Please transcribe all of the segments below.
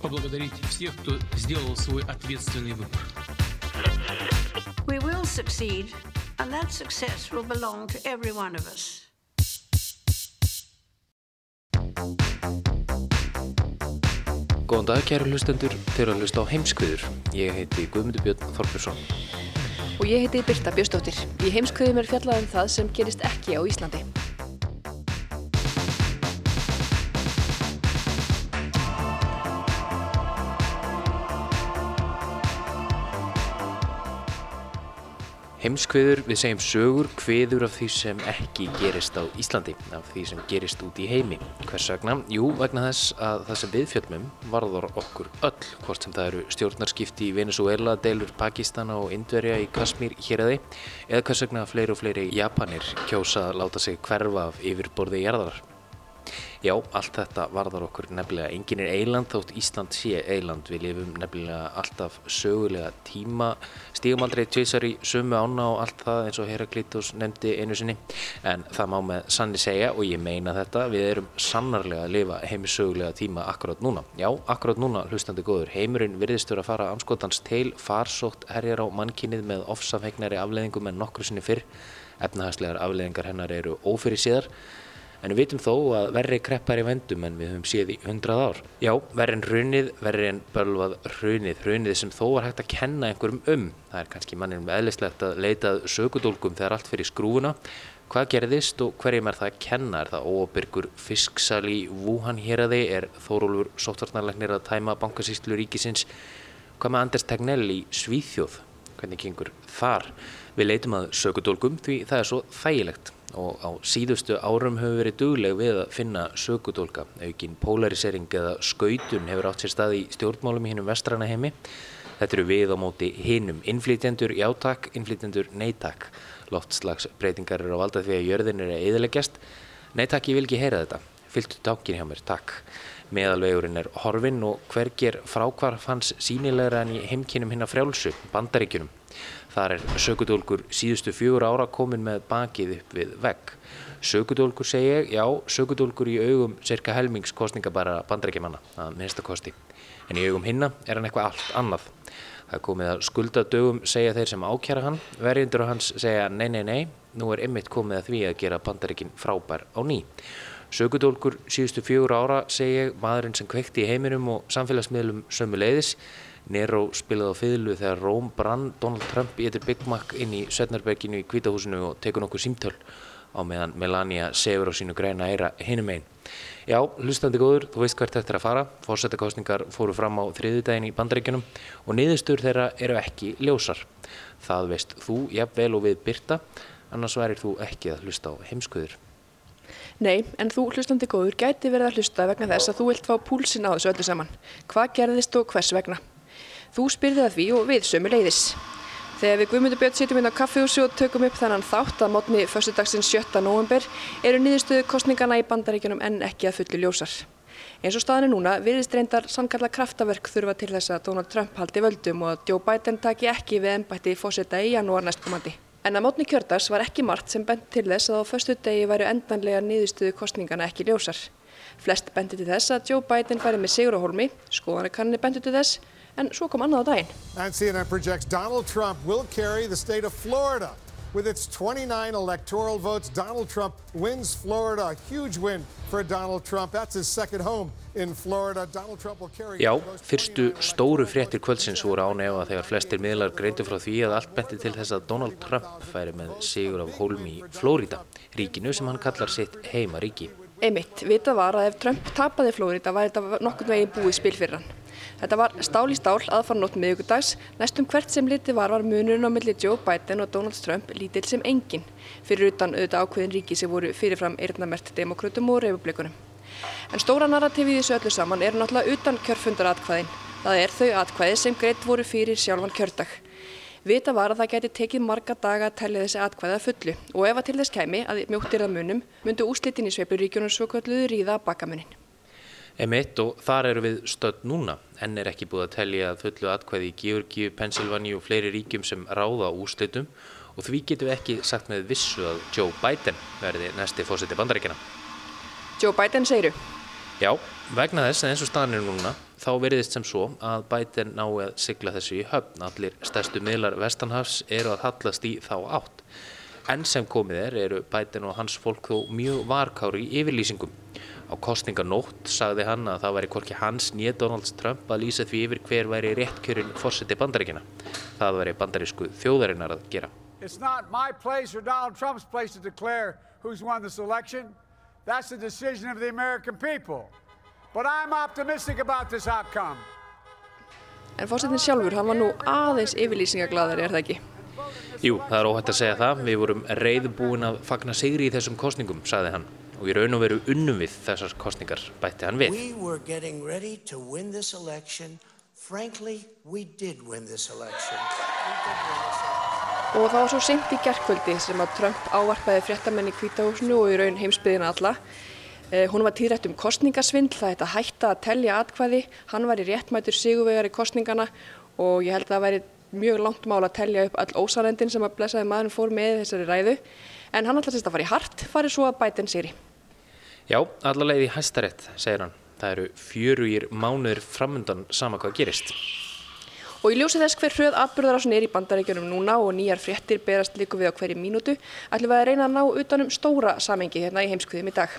поблагодарить всех, кто сделал свой ответственный выбор. We will succeed, and that success will belong to every one of us. Góðan dag kæru hlustendur, þeir eru að hlusta á heimskviður. Ég heiti Guðmundur Björn Þorpjursson. Og ég heiti Birta Björnsdóttir. Í heimskviðum er fjallað um það sem gerist ekki á Íslandi. Heimskviður, við segjum sögur, kviður af því sem ekki gerist á Íslandi, af því sem gerist út í heimi. Hvers vegna? Jú, vegna þess að það sem við fjöldmum varður okkur öll, hvort sem það eru stjórnarskipti í Venezuela, deilur Pakistana og Indverja í Kasmír hér eða eða hvers vegna fleiri og fleiri Japanir kjósa að láta sig hverfa af yfirborði jarðar. Já, allt þetta varðar okkur nefnilega. Engin er eiland þótt Ísland sé eiland. Við lifum nefnilega alltaf sögulega tíma, stígum aldrei tvísar í sömu ána og allt það eins og Heraklitos nefndi einu sinni. En það má með sanni segja og ég meina þetta, við erum sannarlega að lifa heimi sögulega tíma akkurát núna. Já, akkurát núna, hlustandi góður. Heimurinn virðistur að fara anskotans til, farsótt herjar á mannkinnið með ofsafhegnari afleðingum en nokkru sinni fyrr. Efnahagslegar afleðingar hennar eru ófyrir síðar. En við vitum þó að verri kreppar í vendum en við höfum séð í hundrað ár. Já, verri en hrunið, verri en bölvað hrunið, hrunið sem þó var hægt að kenna einhverjum um. Það er kannski mannum eðlislegt að leitað sökudólgum þegar allt fyrir skrúfuna. Hvað gerðist og hverjum er það að kenna? Er það óbyrgur fisksal í Wuhan hér að þið? Er Þórólfur sóttvarnarlegnir að tæma bankasýslu ríkisins? Hvað með Anders Tegnell í Svíþjóð? Hvernig gengur þar? Við leitum að sökudólgum því það er svo þægilegt og á síðustu árum hefur verið dugleg við að finna sökudólka. Aukinn polarisering eða skautun hefur átt sér stað í stjórnmálum hinnum vestrana heimi. Þetta eru við á móti hinnum. Innflýtjendur játak, innflýtjendur neytak. Loftslagsbreytingar eru á valda því að jörðin er að eðileggjast. Neytak, ég vil ekki heyra þetta. Fylgtu tákin hjá mér, takk. Meðalvegurinn er horfinn og hvergir frákvarf hans sínilegra en í heimkynum hinna frjálsu, bandaríkjunum. Þar er sökudólkur síðustu fjögur ára komin með bakið upp við vegg. Sökudólkur segi ég, já, sökudólkur í augum cirka helmings kostningabæra bandrækjumanna, að minnsta kosti. En í augum hinna er hann eitthvað allt annað. Það komið að skuldadögum segja þeir sem ákjara hann, verjundur og hans segja nei, nei, nei, nú er ymmit komið að því að gera bandrækjun frábær á ný. Sökudólkur síðustu fjögur ára segi ég, maðurinn sem kvekti í heiminum og samfélagsmiðlum sömu leiðis, Nero spilaði á fiðlu þegar Róm brann Donald Trump í eittir Big Mac inn í Sötnarberginu í Kvítahúsinu og tekur nokkuð símtöl á meðan Melania sefur á sínu greina eira hinum einn. Já, hlustandi góður, þú veist hvert þetta er að fara. Fórsetakostningar fóru fram á þriðudagin í bandaríkjunum og niðurstur þeirra eru ekki ljósar. Það veist þú, jafnvel og við byrta, annars værir þú ekki að hlusta á heimskuður. Nei, en þú hlustandi góður gæti verið að hlusta vegna þess að þú vilt fá púlsin á þessu öllu saman. Hvað gerðist og hvers vegna? Þú spyrði það því og við sömu leiðis. Þegar við Guðmundur Björn sitjum inn á kaffehúsi og tökum upp þannan þátt að mótni förstudagsins 7. november eru nýðustuðu kostningana í bandaríkjunum en ekki að fullu ljósar. Eins og staðinu núna virðist reyndar sannkalla kraftaverk þurfa til þess að Donald Trump haldi völdum og að Joe Biden taki ekki við ennbætti fósetta í janúar næstkomandi. En að mótni kjördags var ekki margt sem bent til þess að á förstu degi væru endanlega nýðustuðu kostningana ekki ljósar. Flest bendi til þess að Joe Biden færi með sigur á holmi, skoðanakanni bendi til þess en svo kom annað á daginn. And CNN projects Donald Trump will carry the state of Florida. With its 29 electoral votes, Donald Trump wins Florida. A huge win for Donald Trump. That's his second home in Florida. Donald Trump will carry... Já, fyrstu stóru fréttir kvöldsins voru ánefa þegar flestir miðlar greindu frá því að allt benti til þess að Donald Trump færi með sigur af hólmi í Florida, ríkinu sem hann kallar sitt heimaríki. Einmitt, vita var að ef Trump tapaði Florida var þetta nokkurn veginn búið spil fyrir hann. Þetta var stál í stál aðfarnótt miðugudags, næstum hvert sem liti var var munurinn á milli Joe Biden og Donald Trump lítill sem engin, fyrir utan auðvitað ákveðin ríki sem voru fyrirfram eirnamert demokrautum og republikunum. En stóra narratífi í þessu öllu saman er náttúrulega utan kjörfundaratkvæðin Það er þau atkvæði sem greitt voru fyrir sjálfan kjördag. Vita var að það geti tekið marga daga að tellja þessi atkvæða fullu og ef að til þess kæmi að mjóttir að munum myndu úslitin í sveipuríkjunum svo kalluðu ríða bakamunin. Emitt og þar eru við stödd núna. Enn er ekki búið að tellja fullu atkvæði í Georgi, Pennsylvania og fleiri ríkjum sem ráða úslitum og því getum við ekki sagt með vissu að Joe Biden verði næsti fósiti bandaríkina. Joe Biden segiru? Já, vegna þess að eins og staðan er núna þá veriðist sem svo að Biden nái að sigla þessu í höfn. Allir stærstu miðlar Vestanhafs eru að hallast í þá átt. Enn sem komið er eru Biden og hans fólk þó mjög varkári í yfirlýsingum. Á kostninganótt sagði hann að það væri hvorki hans nýja Donald Trump að lýsa því yfir hver væri réttkjörinn fórseti bandaríkina. Það væri bandarísku þjóðarinnar að gera. It's not my place or Donald Trump's place to declare who's won this election. That's the decision of the American people. But I'm optimistic about this outcome. En fórsetin sjálfur, hann var nú aðeins yfirlýsingaglaðari, er það ekki? Jú, það er óhætt að segja það. Við vorum reyðbúin að fagna sigri í þessum kostningum, sagði hann. Og í raun og veru unnum við þessar kostningar, bætti hann við. We were getting ready to win this election. Frankly, we did win this election. Og það var svo sent í gerðkvöldi sem að Trump ávarpaði fréttamenn í kvítahúsinu og í raun heimsbyðina alla. Eh, hún var tíðrætt um kostningasvindl, það hætti að hætta að tellja atkvæði. Hann var í réttmætur sigurvegar í kostningana og ég held að það væri mjög langt mál að tellja upp all ósarendin sem að blessaði maðurinn fór með þessari ræðu. En hann ætlaði að fara í hart, farið svo að bæta en sýri. Já, allavega í hæstarétt, segir hann. Það eru fjörugir mánuður framundan sama hvað gerist. Og í ljósi þess hver hröð atbyrðarásin er í bandaríkjunum núna og nýjar fréttir berast líku við á hverju mínútu, ætlum við að reyna að ná utanum stóra samengi hérna í heimskviðum í dag.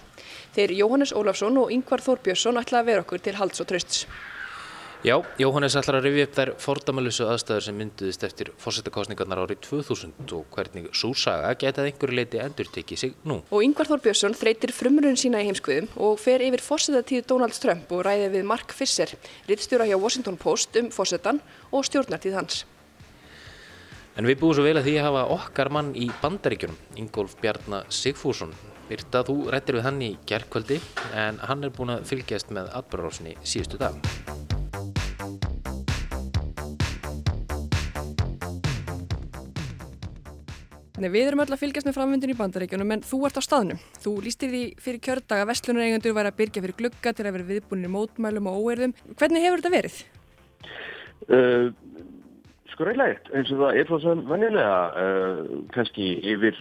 Þeir Jóhannes Ólafsson og Yngvar Þórbjörnsson ætla að vera okkur til halds og trösts. Já, Jóhannes ætlar að rifja upp þær fordamalusu aðstæður sem mynduðist eftir fórsetakostningarnar árið 2000 og hvernig súrsaga getað einhverju leiti endur tekið sig nú. Og Yngvar Þór Björnsson þreytir frumrun sína í heimskviðum og fer yfir fórsetatíð Donald Trump og ræði við Mark Fisser, rittstjóra hjá Washington Post um fórsetan og stjórnartíð hans. En við búum svo vel að því að hafa okkar mann í bandaríkjunum, Ingólf Bjarnar Sigfússon. Virta, þú rættir við hann í gerðkvöldi en hann er búin að fylgjast með atbyrðarásinni síðustu dag. Nei, við erum öll að fylgjast með framvindin í bandaríkjunum en þú ert á staðnum. Þú lístir því fyrir kjördag að vestlunareigendur væri að byrja fyrir glugga til að vera viðbúinir mótmælum og óerðum. Hvernig hefur þetta verið? Uh, skröylegt, eins og það er svo sem vennilega uh, kannski yfir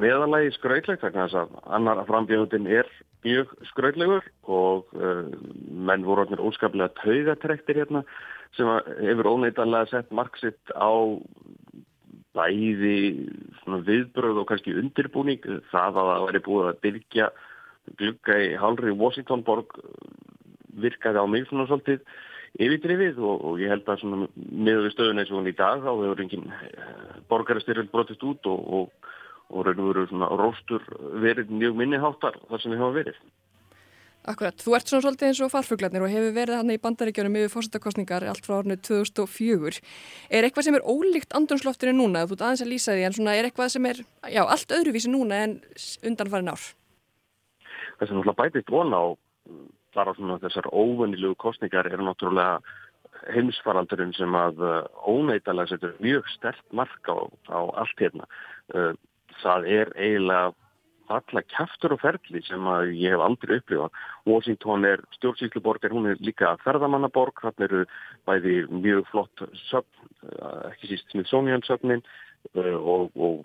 meðalagi skröylegt vegna þess að annar frambjöndin er mjög skröylegur og uh, menn voru óskaplega taugatrektir hérna sem hefur óneitanlega sett marksitt á bæði viðbröð og kannski undirbúning það að það væri búið að byrja glugga í Hálri Washingtonborg virkaði á mig svona svolítið yfirdrifið og, og ég held að svona miður við stöðun eins og hún í dag þá hefur engin eh, borgarastyrjöld brotist út og, og, og raun og veru svona róstur verið mjög minniháttar þar sem við hafa verið. Akkurat, þú ert svona svolítið eins og farfuglarnir og hefur verið hann í bandaríkjónum yfir fórsettakostningar allt frá árnu 2004. Er eitthvað sem er ólíkt andrunsloftinu núna, þú ert aðeins að lýsa því, en svona er eitthvað sem er, já, allt öðruvísi núna en undanfarin ár? Það sem náttúrulega bætist vona á þar á svona þessar óvönilegu kostningar er náttúrulega heimsfaraldurinn sem að uh, óneitalega setur mjög stert mark á, á allt hérna. Uh, það er eiginlega alla kæftur og ferli sem ég hef aldrei upplifað. Washington er stjórnsýsluborgar, hún er líka ferðamannaborg, hann eru bæði mjög flott söfn, eh, ekki síst Smithsonian söfnin eh, og, og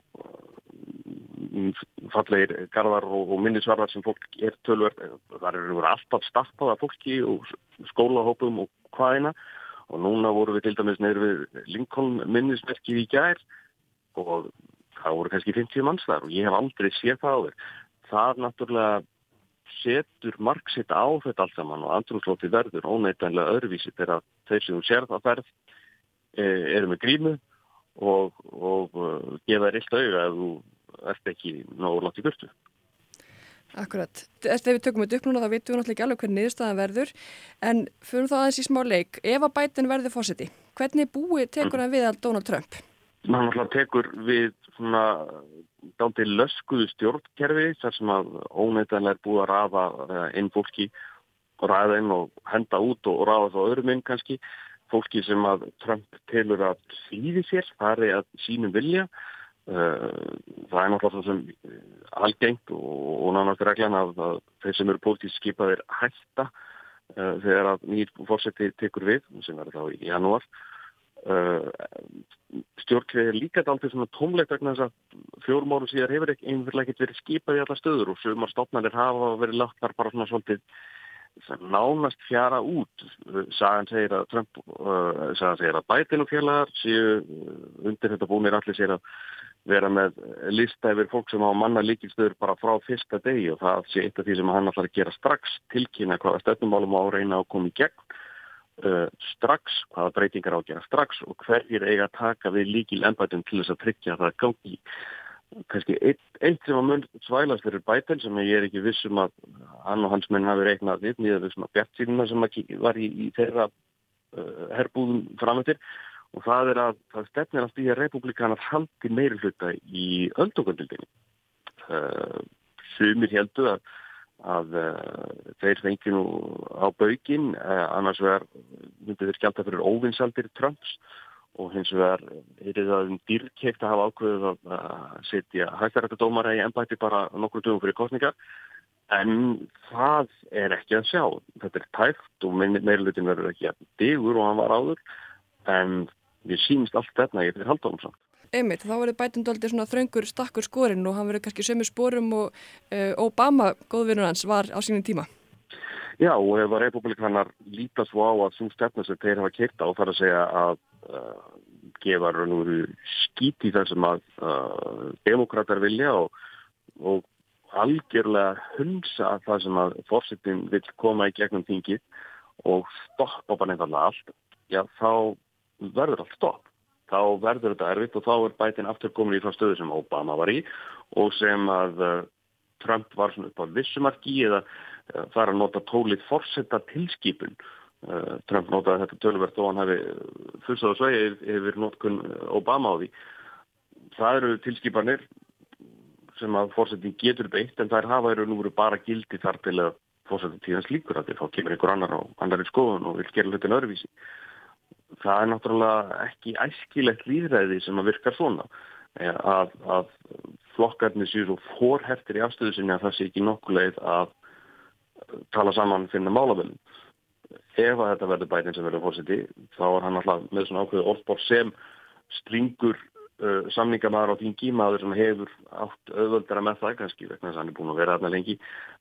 mm, fallegir garðar og, og minnisvarðar sem fólk er tölverð. Það eru alltaf stappaða fólki og skólahópum og hvaðina og núna voru við til dæmis neyru við Lincoln minnismerkið í gær og það voru kannski 50 manns þar og ég hef aldrei séð það á þér. Það náttúrulega setur marksitt á þetta allt saman og andrúrslóti verður óneitanlega öðruvísi þegar þeir sem þú sér það ferð e, eru með grímu og, og uh, gefa þér illt auga ef þú ert ekki nógu látt í burtu. Akkurat. Þegar við tökum þetta upp núna þá vitum við náttúrulega ekki alveg hvernig niðurstaðan verður en fyrir þá aðeins í smá leik, ef að bætin verður fósiti, hvernig búi tekur hann við að Donald Trump? Hann náttúrulega tekur við svona dándi löskuðu stjórnkerfi þar sem að óneitanlega er búið að rafa inn fólki og ræða inn og henda út og rafa þá öðrum inn kannski fólki sem að Trump telur að hlýði sér, fari að sínum vilja. Það er náttúrulega sem algengt og, nánast reglan að, þeir sem eru pólitísk skipaðir hætta þegar að nýjir fórseti tekur við, sem verður þá í janúar. Stjórnkveð er líka dálítið svona tómlegt vegna þess að fjórum árum síðar hefur einhverlega ekkert verið skipað í alla stöður og sögumar stofnarnir hafa verið lagt þar bara svona svolítið nánast fjara út. Sagan segir að Trump uh, sagan segir að Biden og félagar séu undir þetta búinir allir sér að vera með lista yfir fólk sem á manna líkilstöður bara frá fyrsta degi og það sé eitt af því sem hann ætlar að gera strax tilkynna hvaða stöðnumálum á reyna að koma í gegn uh, strax, hvaða breytingar á að gera strax og hverjir eiga að taka við líkil ennbætum til þess að tryggja að það gangi. Kannski eitt, eitt sem að mun svælast fyrir Biden sem ég er ekki vissum að hann og hans menn hafi reiknað við nýðan vissum að Bjart sínuna sem var í, í þeirra uh, herbúðum framöttir og það er að það stefnir að stýja republikanar haldi meiri hluta í öldungöndildinni uh, sumir heldur að, að uh, þeir fengi nú á baugin uh, annars vegar myndi þeir skjálta fyrir óvinnsaldir Trumps og hins vegar er það um dýrkeitt að hafa ákveðið að setja hættarættadómara í ennbætti bara nokkur dögum fyrir kostningar en það er ekki að sjá. Þetta er tæft og meirlutin verður ekki að digur og hann var áður en við sínist allt þetta ég fyrir haldónum samt Einmitt, þá verður bætundaldi svona þraungur stakkur skorinn og hann verður kannski sömu sporum og uh, Obama, góðvinnur hans, var á sínum tíma Já, og ef að republikanar lítast á að svo stefna sem þeir hafa keitt á þar að segja að uh, gefa raun og veru skít í þessum að uh, demokrater vilja og, og algjörlega hunsa það sem að fórsettin vil koma í gegnum þingið og stoppa bara nefnilega allt, já þá verður allt stopp. Þá verður þetta erfitt og þá er bætin aftur komin í þá stöðu sem Obama var í og sem að uh, Trump var svona upp á vissumarki eða það er að nota tólið fórsetta tilskipun. Trump notaði þetta tölverð og hann hefði fyrst á svegi yfir notkun Obama á því. Það eru tilskipanir sem að fórsetin getur beitt en þær hafa eru nú bara gildi þar til að fórsetta tíðans líkur að því þá kemur einhver annar á annar í skoðun og vil gera hlutin öðruvísi. Það er náttúrulega ekki æskilegt líðræði sem að virkar svona að, að flokkarnir séu svo fórhertir í afstöðu sinni að það sé ekki nokkuleið að tala saman finna málafölum. Ef að þetta verður bætinn sem verður fórseti þá er hann alltaf með svona ákveðu orðbór sem stringur uh, samningamæður á þingi, maður sem hefur átt auðvöldara með það kannski vegna þess að hann er búin að vera aðna lengi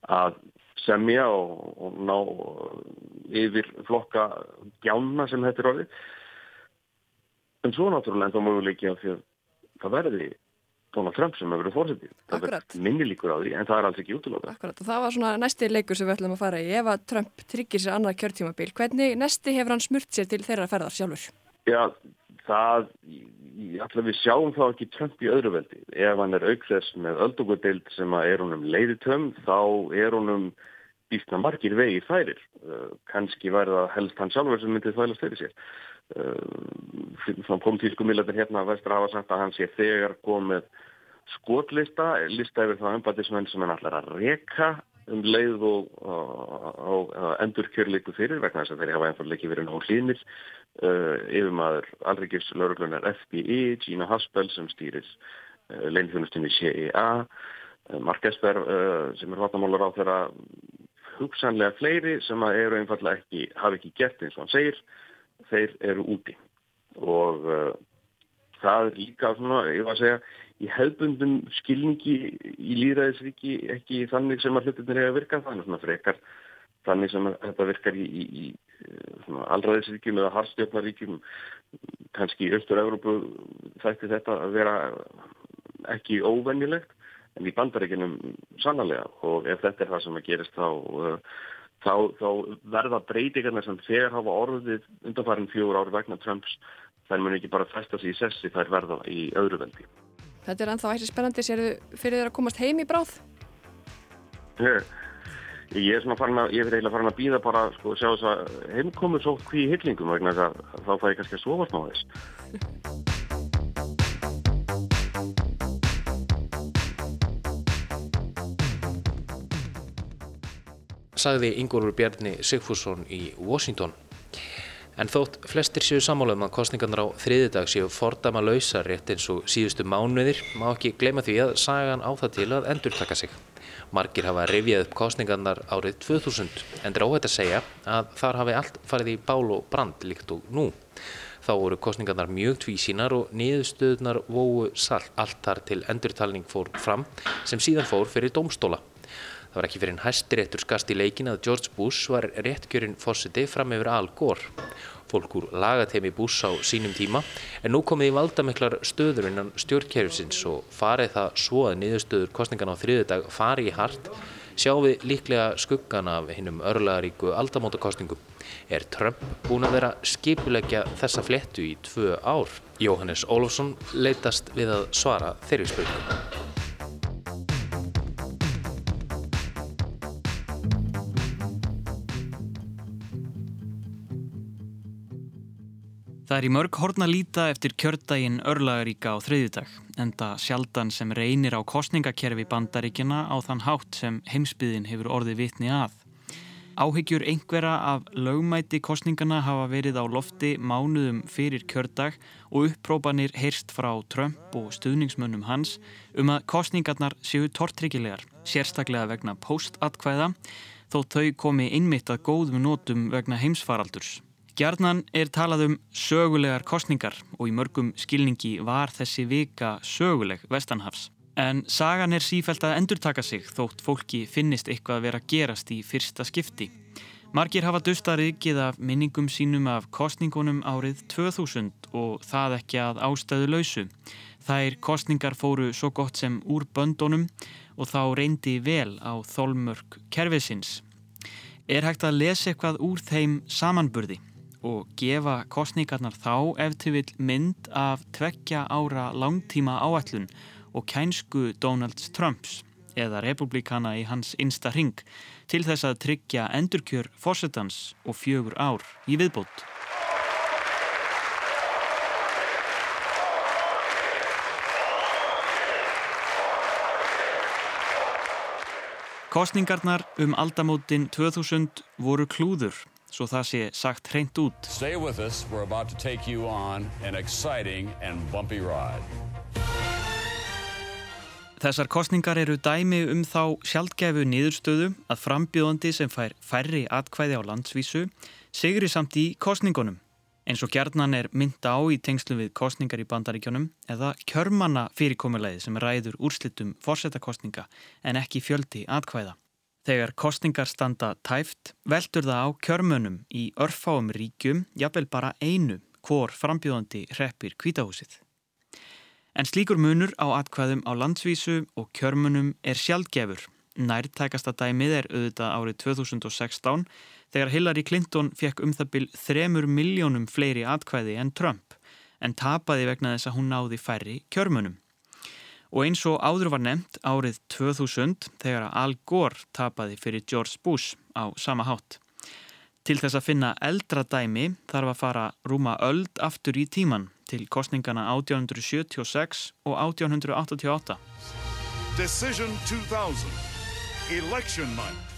að semja og, og ná yfir flokka gjána sem þetta er orðið. En svo náttúrulega en þá möguleiki að því að það verði Donald Trump sem hefur verið fórsetið. Það er minni líkur á því en það er alls ekki útlóta. Akkurat og það var svona næsti leikur sem við ætlum að fara í. Ef að Trump tryggir sér annað kjörtímabil, hvernig næsti hefur hann smurt sér til þeirra ferðar sjálfur? Já, það, alltaf við sjáum þá ekki Trump í öðru veldi. Ef hann er aukþess með öldungadeild sem er honum leiðitömm, þá er honum býstna margir vegið færir. Uh, Kanski verða helst hann sjálfur sem myndið þvælast fyrir sér. Uh, svona politísku millatir hérna að vestra hafa sagt að hann sé þegar komið skotlista, lista yfir það ennbættismenn sem hann ætlar að reka um leið og, og, og endur kjörleiku fyrir vegna þess að þeir hafa ennfallega ekki verið náðu hlýnir uh, yfir maður alrikis lauruglunar FBI, Gina Haspel sem stýris uh, leinþjónustinni CIA uh, Mark Esper sem er vatnamálur á þeirra hugsanlega fleiri sem eru einfallega ekki, hafi ekki gert eins og hann segir. Þeir eru úti. Og það er líka svona, ég var að segja í hefbundum skilningi í líðræðisríki ekki þannig sem að hlutinir hefur virkað, þannig svona frekar þannig sem þetta virkar í, í, í allraðisríkjum eða harstjöfnaríkjum kannski í Östur-Európu þætti þetta að vera ekki óvenjulegt en í bandaríkinum sannlega og ef þetta er það sem að gerist þá uh, þá, þá verða breytingarna sem þegar hafa orðið undanfærin fjór ári vegna Trumps þær mun ekki bara fæsta sig í sessi þær verða í öðru veldi. Þetta er ennþá ætti spennandi, sér þið fyrir þér að komast heim í bráð? Ég, ég er svona farin að, ég er eiginlega farin að býða bara, sko, sjá þess að heimkomur svo hví í hyllingum vegna þess að þá fæ ég kannski að sofa smá þess. sagði Ingólfur Bjarni Sigfússon í Washington. En þótt flestir séu sammálaum að kostningarnar á þriðidag séu fordama lausa rétt eins og síðustu mánuðir má ekki gleyma því að sagan á það til að endur taka sig. Margir hafa rifjað upp kostningarnar árið 2000 en er óhætt að segja að þar hafi allt farið í bál og brand líkt og nú. Þá voru kostningarnar mjög tvísínar og niðurstöðunar vóu sall allt þar til endurtalning fór fram sem síðan fór fyrir domstóla. Það var ekki fyrir hæstiréttur skast í leikin að George Bush var réttkjörinn fórsiti fram yfir Al Gore fólk úr lagatemi bús á sínum tíma en nú komið í valdamiklar stöður innan stjórnkerfisins og farið það svo að niðurstöður kostningan á þriðudag fari í hart sjáum við líklega skuggan af hinnum örlaðaríku aldamótakostningum. Er Trump búin að vera skipulegja þessa flettu í tvö ár? Jóhannes Ólfsson leytast við að svara þeirri spurningum. Það er í mörg horn að líta eftir kjördaginn örlagaríka á þriðjudag, enda sjaldan sem reynir á kostningakerfi bandaríkina á þann hátt sem heimsbyðin hefur orðið vitni að. Áhyggjur einhverja af lögmæti kostningana hafa verið á lofti mánuðum fyrir kjördag og upprópanir heyrst frá Trump og stuðningsmönnum hans um að kostningarnar séu tortryggilegar, sérstaklega vegna postatkvæða, þó þau komi innmitt að góðum nótum vegna heimsfaraldurs. Gjarnan er talað um sögulegar kostningar og í mörgum skilningi var þessi vika söguleg vestanhafs. En sagan er sífælt að endurtaka sig þótt fólki finnist eitthvað að vera gerast í fyrsta skipti. Margir hafa dustarikið af minningum sínum af kostningunum árið 2000 og það ekki að ástæðu lausu. Þær kostningar fóru svo gott sem úr böndunum og þá reyndi vel á þólmörk kerfisins. Er hægt að lesa eitthvað úr þeim samanburði? Og gefa kostningarnar þá eftir vil mynd af tveggja ára langtíma áætlun og kænsku Donald Trumps eða republikana í hans einsta ring til þess að tryggja endurkjör fórsetans og fjögur ár í viðbót. Kostningarnar um aldamótin 2000 voru klúður svo það sé sagt hreint út. Stay with us, we're about to take you on an exciting and bumpy ride. Þessar kostningar eru dæmi um þá sjálfgefu niðurstöðu að frambjóðandi sem fær færri atkvæði á landsvísu sigri samt í kostningunum eins og gerðnan er mynda á í tengslu við kostningar í bandaríkjónum eða kjörmanna fyrirkomulegði sem ræður úrslitum fórsetakostninga en ekki fjöldi atkvæða. Þegar kostningar standa tæft veldur það á kjörmönum í örfáum ríkjum, jafnvel bara einu, hvor frambjóðandi hreppir kvítahúsið. En slíkur munur á atkvæðum á landsvísu og kjörmönum er sjálfgefur. Nærtækasta dæmið er auðvitað árið 2016 þegar Hillary Clinton fekk um það byrj þremur miljónum fleiri atkvæði en Trump en tapaði vegna þess að hún náði færri kjörmönum. Og eins og áður var nefnt árið 2000 þegar Al Gore tapaði fyrir George Bush á sama hátt. Til þess að finna eldra dæmi þarf að fara rúma öld aftur í tíman til kostningana 1876 og 1888. Decision 2000 Election night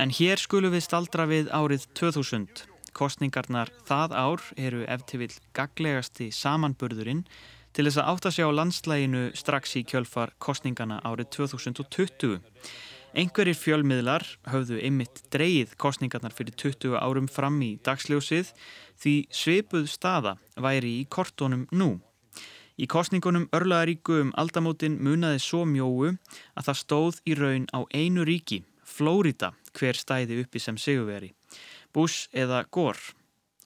En hér skulum við staldra við árið 2000 Kostningarnar það ár eru eftir vil gaglegasti samanburðurinn til þess að átta sig á landslæginu strax í kjölfar kostningana árið 2020. Einhverjir fjölmiðlar höfðu ymitt dreyið kostningarnar fyrir 20 árum fram í dagsljósið því sveipuð staða væri í kortónum nú. Í kostningunum örlaðaríku um aldamótin munaði svo mjóu að það stóð í raun á einu ríki, Flórida, hver stæði uppi sem sigurveri. Bush eða Gore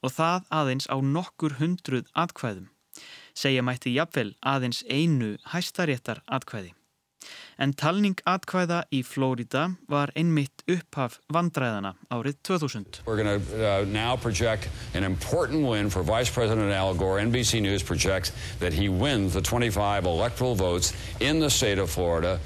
og það aðeins á nokkur hundruð atkvæðum. Segja mætti jafnvel aðeins einu hæstaréttar atkvæði. En talning atkvæða í Flórida var einmitt upphaf vandræðana árið 2000. We're going to uh, now project an important win for Vice President Al Gore. NBC News projects that he wins the 25 electoral votes in the state of Florida.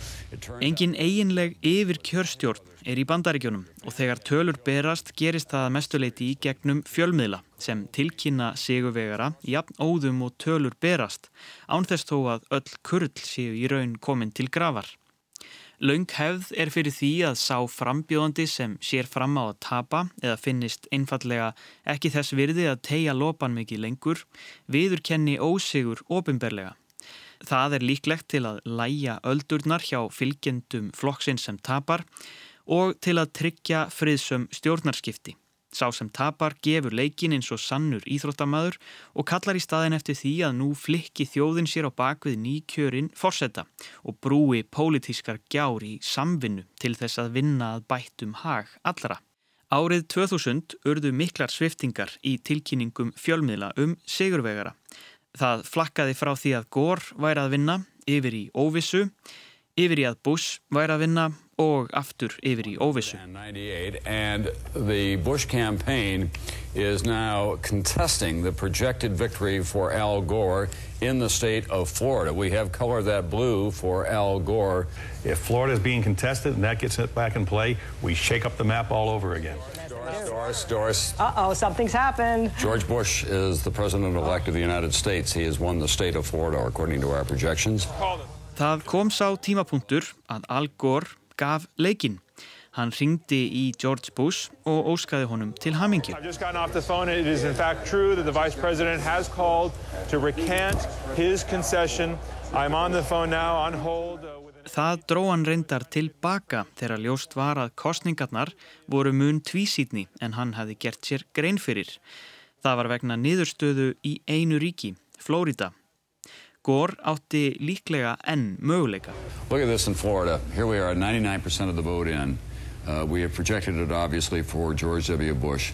Engin eiginleg yfir kjörstjórn er í bandaríkjónum og þegar tölur berast gerist það mestuleiti í gegnum fjölmiðla sem tilkynna sigurvegara jafn óðum og tölur berast án þess þó að öll kurl séu í raun komin til gravar. Laung hefð er fyrir því að sá frambjóðandi sem sér fram á að tapa eða finnist einfallega ekki þess virði að tegja lopan mikið lengur, viðurkenni ósigur ofinberlega. Það er líklegt til að læja öldurnar hjá fylgjendum flokksinn sem tapar og til að tryggja friðsum stjórnarskipti. Sá sem tapar gefur leikin eins og sannur íþróttamæður og kallar í staðin eftir því að nú flikki þjóðin sér á bakvið nýkjörin forsetta og brúi pólitískar gjár í samvinnu til þess að vinna að bættum hag allara. Árið 2000 urðu miklar sviftingar í tilkynningum fjölmiðla um sigurvegara. Það flakkaði frá því að Gór væri að vinna yfir í óvissu, yfir í að Bush væri að vinna og aftur yfir í óvissu. And the Bush campaign is now contesting the projected victory for Al Gore in the state of Florida. We have colored that blue for Al Gore. If Florida is being contested and that gets it back in play, we shake up the map all over again. Doris, Doris, Doris. Uh-oh, something's happened. George Bush is the president-elect of the United States. He has won the state of Florida according to our projections. Það kom sá tímapunktur að Al Gore gaf leikinn. Hann ringdi í George Bush og óskaði honum til hamingju. I've just gotten off the phone. It is in fact true that the vice president has called to recant his concession. I'm on the phone now on hold. Það dró hann reyndar tilbaka þegar ljóst var að kostningarnar voru mun tvísýtni en hann hafi gert sér grein fyrir. Það var vegna niðurstöðu í einu ríki, Flórida, Gore átti líklega enn möguleika. Look at this in Florida. Here we are, 99% of the vote in. Uh, we have projected it obviously for George W. Bush.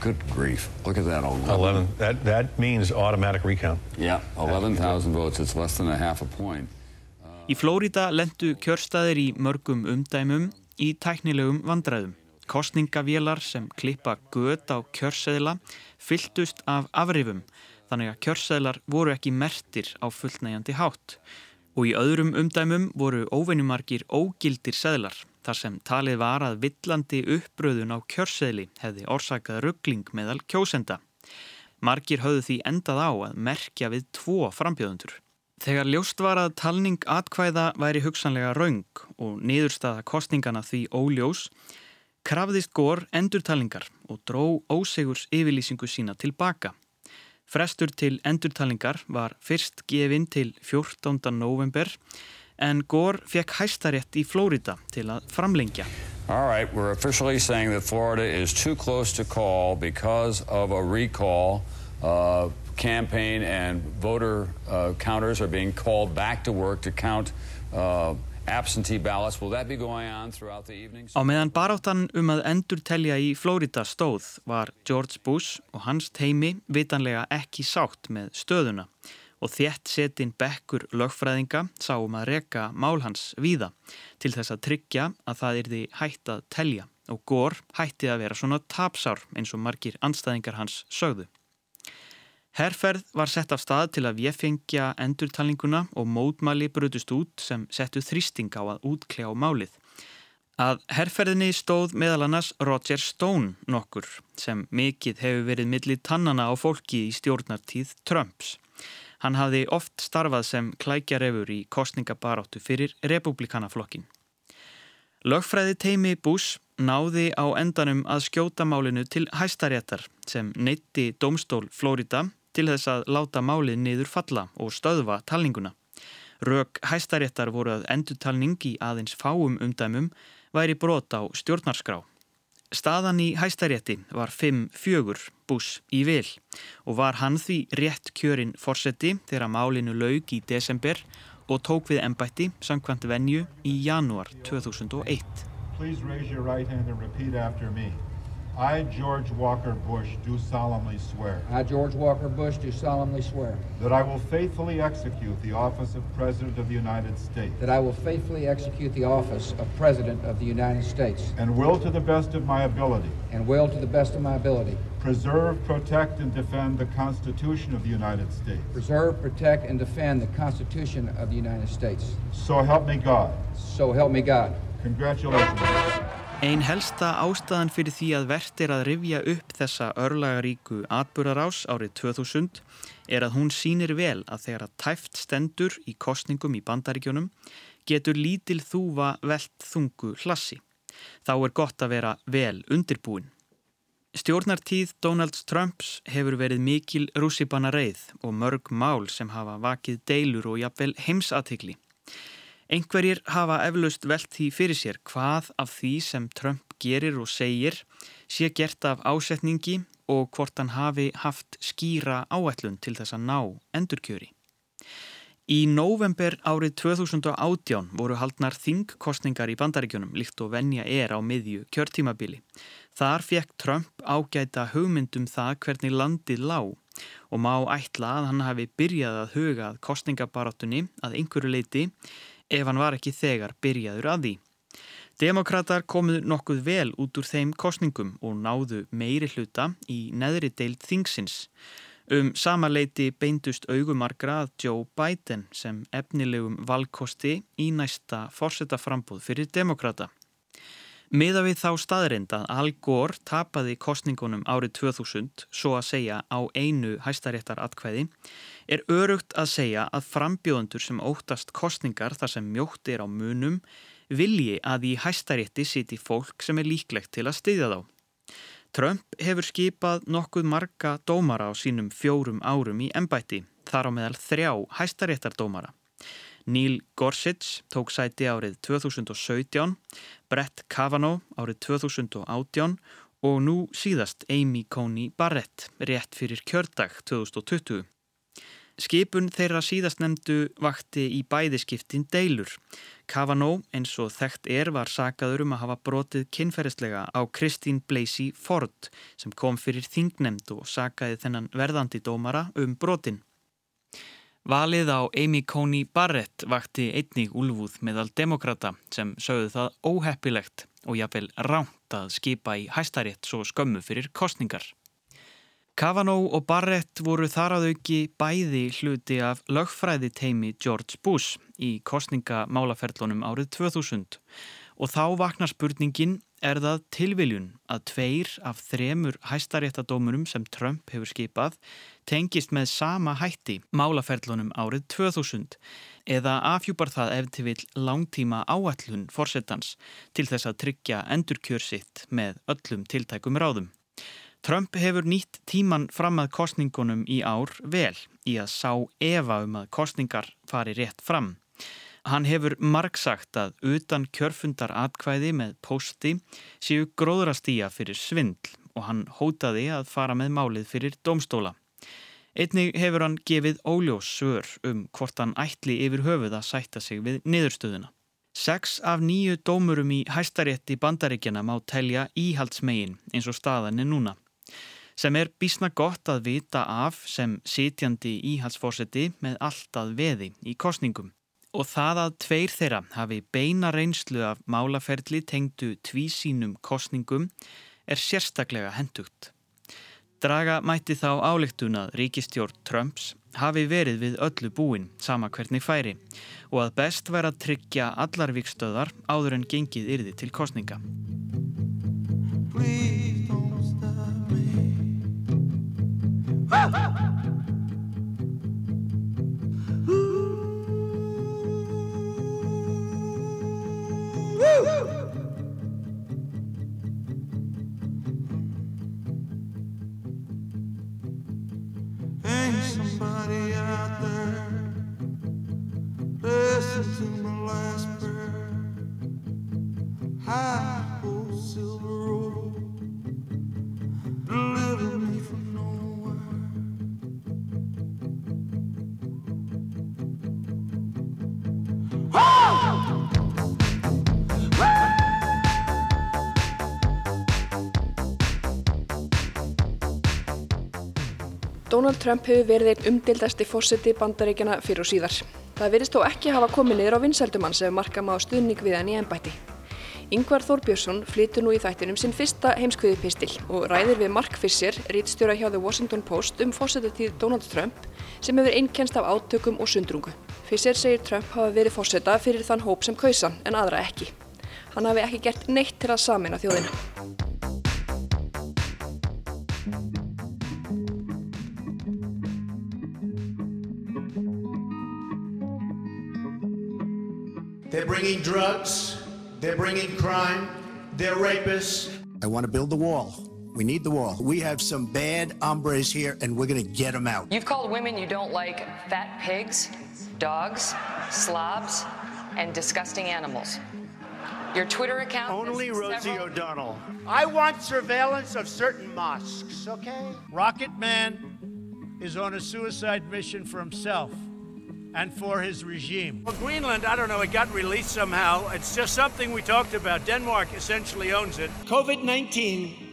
Good grief. Look at that. 11. 11. That, that means automatic recount. Yeah, 11,000 votes. It's less than a half a point. Í Flórida lendu kjörstaðir í mörgum umdæmum í tæknilegum vandræðum. Kostningavélar sem klippa göt á kjörseðila fylltust af afrifum þannig að kjörsæðlar voru ekki mertir á fullnægjandi hátt og í öðrum umdæmum voru óveinumarkir ógildir seðlar þar sem talið var að villandi uppbröðun á kjörsæðli hefði orsakað ruggling meðal kjósenda. Markir höfðu því endað á að merkja við tvo frambjöðundur. Þegar ljóst var að talning atkvæða væri hugsanlega raung og niðurstaða kostningana því óljós, krafðist gór endurtalingar og dró ósegurs yfirlýsingu sína tilbaka. Frestur til endurtalingar var fyrst gefinn til 14. november en Gore fekk hæstarétt í Flórida til að framlengja. All right, we're officially saying that Florida is too close to call because of a recall uh, campaign and voter uh, counters are being called back to work to count uh, absentee ballots. Will that be going on throughout the evening? Á meðan baráttan um að endur telja í Flórida stóð var George Bush og hans teimi vitanlega ekki sátt með stöðuna og þétt setinn bekkur lögfræðinga sáum að reka mál hans víða til þess að tryggja að það erði hætt að telja og Gór hætti að vera svona tapsár eins og margir anstæðingar hans sögðu. Herferð var sett af stað til að viðfengja endurtalninguna og mótmæli brutust út sem settu þrýsting á að útkljá málið. Að herferðinni stóð meðal annars Roger Stone nokkur sem mikið hefur verið milli tannana á fólki í stjórnartíð Trumps. Hann hafði oft starfað sem klækjarefur í kostningabaráttu fyrir republikanaflokkin. Lögfræði teimi Bush náði á endanum að skjóta málinu til hæstaréttar sem neytti domstól Flórida til þess að láta málið niður falla og stöðva talninguna. Rök hæstaréttar voru að endurtalning í aðeins fáum umdæmum væri brot á stjórnarskrá. Staðan í hæstarétti var 5-4 bús í vil og var hann því rétt kjörinn fórseti þegar málinu laug í desember og tók við ennbætti samkvæmt venju í janúar 2001. Please raise your right hand and repeat after me. I, George Walker Bush, do solemnly swear. I, George Walker Bush, do solemnly swear. That I will faithfully execute the office of President of the United States. That I will faithfully execute the office of President of the United States. And will to the best of my ability. And will to the best of my ability. Preserve, protect, and defend the Constitution of the United States. Preserve, protect, and defend the Constitution of the United States. So help me God. So help me God. Congratulations. Einn helsta ástæðan fyrir því að verðt er að rifja upp þessa örlagaríku atburðarás árið 2000 er að hún sínir vel að þegar að tæft stendur í kostningum í bandaríkjónum getur lítil þúfa velt þungu hlassi. Þá er gott að vera vel undirbúin. Stjórnartíð Donald Trumps hefur verið mikil rússipanna reið og mörg mál sem hafa vakið deilur og jafnvel heimsatikli. Engverjir hafa eflaust velt því fyrir sér hvað af því sem Trump gerir og segir sé gert af ásetningi og hvort hann hafi haft skýra áætlun til þess að ná endurkjöri. Í november árið 2018 voru haldnar þingkostningar í bandaríkjunum líkt og venja er á miðju kjörtímabili. Þar fekk Trump ágæta hugmyndum það hvernig landið lág og má ætla að hann hafi byrjað að hugað kostningabarátunni að einhverju leiti ef hann var ekki þegar byrjaður að því. Demokrater komuð nokkuð vel út úr þeim kostningum og náðu meiri hluta í neðri deild þingsins. Um sama leiti beindust augumargra að Joe Biden sem efnilegum valkosti í næsta fórsetaframbúð fyrir demokrata. Miða við þá staðrind að Al Gore tapaði kostningunum árið 2000 svo að segja á einu hæstaréttar atkvæði er örugt að segja að frambjóðundur sem óttast kostningar þar sem mjótt er á munum vilji að í hæstarétti siti fólk sem er líklegt til að styðja þá. Trump hefur skipað nokkuð marga dómara á sínum fjórum árum í ennbætti, þar á meðal þrjá hæstaréttardómara. Neil Gorsuch tók sæti árið 2017, Brett Kavanaugh árið 2018 og nú síðast Amy Coney Barrett rétt fyrir kjördag 2020. Skipun þeirra síðast nefndu vakti í bæðiskiptin deilur. Kavanaugh eins og þekkt er var sagaður um að hafa brotið kynferðislega á Christine Blasey Ford sem kom fyrir þingnemnd og sagaði þennan verðandi dómara um brotin. Valið á Amy Coney Barrett vakti einnig úlfúð meðal demokrata sem sögðu það óheppilegt og jáfnvel ránt að skipa í hæstarétt svo skömmu fyrir kostningar. Kavanaugh og Barrett voru þar að auki bæði hluti af lögfræði teimi George Bush í kostningamálaferlunum árið 2000 og þá vaknar spurningin er það tilviljun að tveir af þremur hæstaréttadómurum sem Trump hefur skipað tengist með sama hætti málaferlunum árið 2000 eða afhjúpar það ef til vil langtíma áallun fórsetans til þess að tryggja endurkjörsitt með öllum tiltækum ráðum. Trump hefur nýtt tíman fram að kostningunum í ár vel í að sá efa um að kostningar fari rétt fram. Hann hefur margsagt að utan kjörfundar atkvæði með posti séu gróðrastýja fyrir svindl og hann hótaði að fara með málið fyrir domstóla. Einnig hefur hann gefið óljós svör um hvort hann ætli yfir höfuð að sætta sig við niðurstöðuna. Seks af nýju dómurum í hæstarétti bandaríkjana má telja íhaldsmegin eins og staðan er núna sem er bísna gott að vita af sem sitjandi íhalsfórseti með alltaf veði í kostningum. Og það að tveir þeirra hafi beina reynslu af málaferli tengdu tvísínum kostningum er sérstaklega hendugt. Draga mætti þá álíktun að ríkistjórn Trumps hafi verið við öllu búin sama hvernig færi og að best væri að tryggja allar vikstöðar áður en gengið yrði til kostninga. Donald Trump hefur verið einn umdildasti fórseti bandaríkjana fyrir og síðar. Það virðist þó ekki hafa komið niður á vinsældumann sem marka má stuðning við hann í ennbætti. Yngvar Þór Björnsson flytur nú í þættinum sinn fyrsta heimskviði pistil og ræðir við Mark Fisher, rítstjóra hjá The Washington Post um fórsetatíð Donald Trump sem hefur einnkenst af átökum og sundrungu. Fisher segir Trump hafa verið fórseta fyrir þann hóp sem kausan en aðra ekki. Hann hafi ekki gert neitt til að samina þjóðina. They're bringing drugs, they're bringing crime, they're rapists. I want to build the wall. We need the wall. We have some bad hombres here, and we're going to get them out. You've called women you don't like fat pigs, dogs, slobs, and disgusting animals. Your Twitter account. Only Rosie several- O'Donnell. I want surveillance of certain mosques, okay? Rocket Man is on a suicide mission for himself and for his regime. Well, Greenland, I don't know, it got released somehow. It's just something we talked about. Denmark essentially owns it. COVID 19.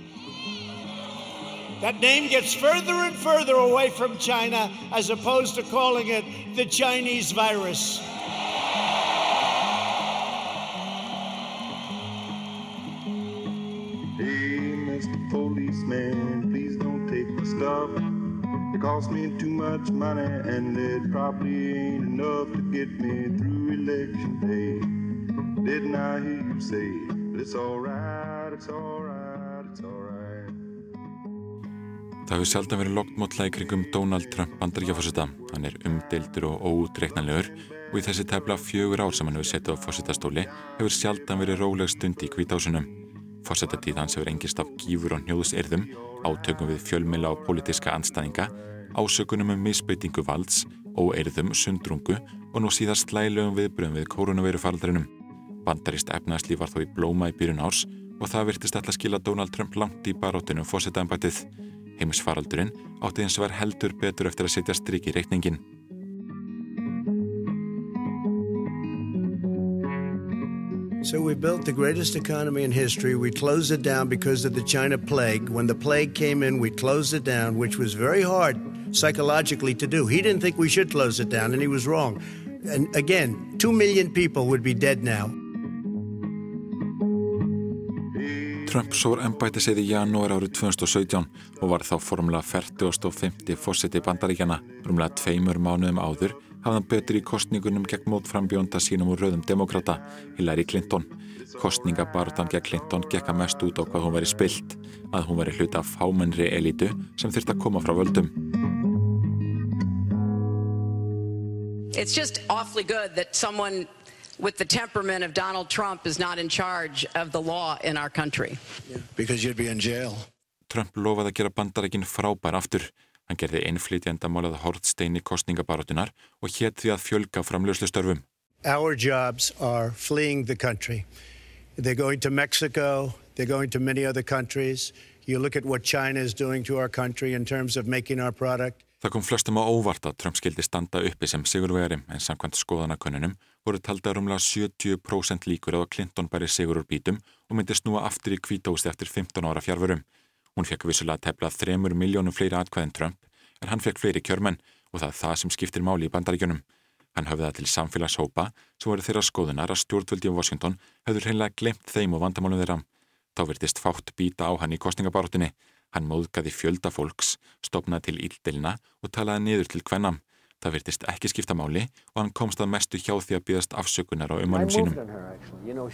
That name gets further and further away from China as opposed to calling it the Chinese virus. Cost me too much money, and it probably ain't enough to get me through election day. Didn't I hear you say, but it's alright, it's alright, it's alright. Það hefur sjaldan verið loktmótla í kringum Donald Trump bandaríkjafósita. Hann er umdeildur og óutreiknanlegur og í þessi tefla fjögur ár sem hann hefur setið á fósitastóli hefur sjaldan verið róleg stund í kvításunum. Fósitatíð hans hefur engist af gífur og hnjóðsyrðum, átökum við fjölmila og pólitíska anstæðinga, ásökunum um misbeitingu valds, óeirðum, sundrungu og nú síðast slælegum viðbröðum við koronavirufaraldrinum. Bandarist efnaðslíf var þó í blóma í byrjun árs og það virtist alltaf skila Donald Trump langt í baróttunum fósitaembættið. Heimisfaraldurinn átti eins og var heldur betur eftir að setja strik í reikningin. So we built the greatest economy in history. We closed it down because of the China plague. When the plague came in, we closed it down, which was very hard psychologically to do. He didn't think we should close it down, and he was wrong. And again, two million people would be dead now. Trump sór embætti segði í janúar árið 2017 og var þá formulega 40. og 50. fórseti bandaríkjana. Rúmlega tveimur mánuðum áður hafði hann betur í kostningunum gegn mótframbjónda sínum úr rauðum demokrata, Hillary Clinton. Kostningabarutan gegn Clinton gekk að mest út á hvað hún veri spilt, að hún veri hluta af fámennri elitu sem þurfti að koma frá völdum. It's just awfully good that someone with the temperament of Donald Trump is not in charge of the law in our country. Because you'd be in jail. Trump lofaði að gera bandarækin frábær aftur. Hann gerði einflýtjandamálað hortsteini kostningabarutunar og hétt því að fjölga framljóslu störfum. Our jobs are fleeing the country. They're going to Mexico, they're going to many other countries. You look at what China is doing to our country in terms of making our product. Það kom flestum á óvart að Trump skildi standa uppi sem sigurvegari en samkvæmt skoðanakönnunum voru taldar umlega 70% líkur að Clinton bæri sigur úr bítum og myndi snúa aftur í kvítósti eftir 15 ára fjárvörum. Hún fekk vissulega tefla 3 miljónum fleiri atkvæðin Trump en hann fekk fleiri kjörmenn og það er það sem skiptir máli í bandaríkjunum. Hann höfði það til samfélagshópa sem voru þeirra skoðunar að stjórnvöldi á Washington hefur hreinlega glemt þeim og vandamálum þeirra. Þá virtist fátt býta á hann í kostningabaróttinni. Hann móðgaði fjölda fólks, stopnaði til íldelina og talaði niður til kvennam. Það virtist ekki skipta máli og hann komst að mestu hjá því að byggast afsökunar á moved sínum. You know,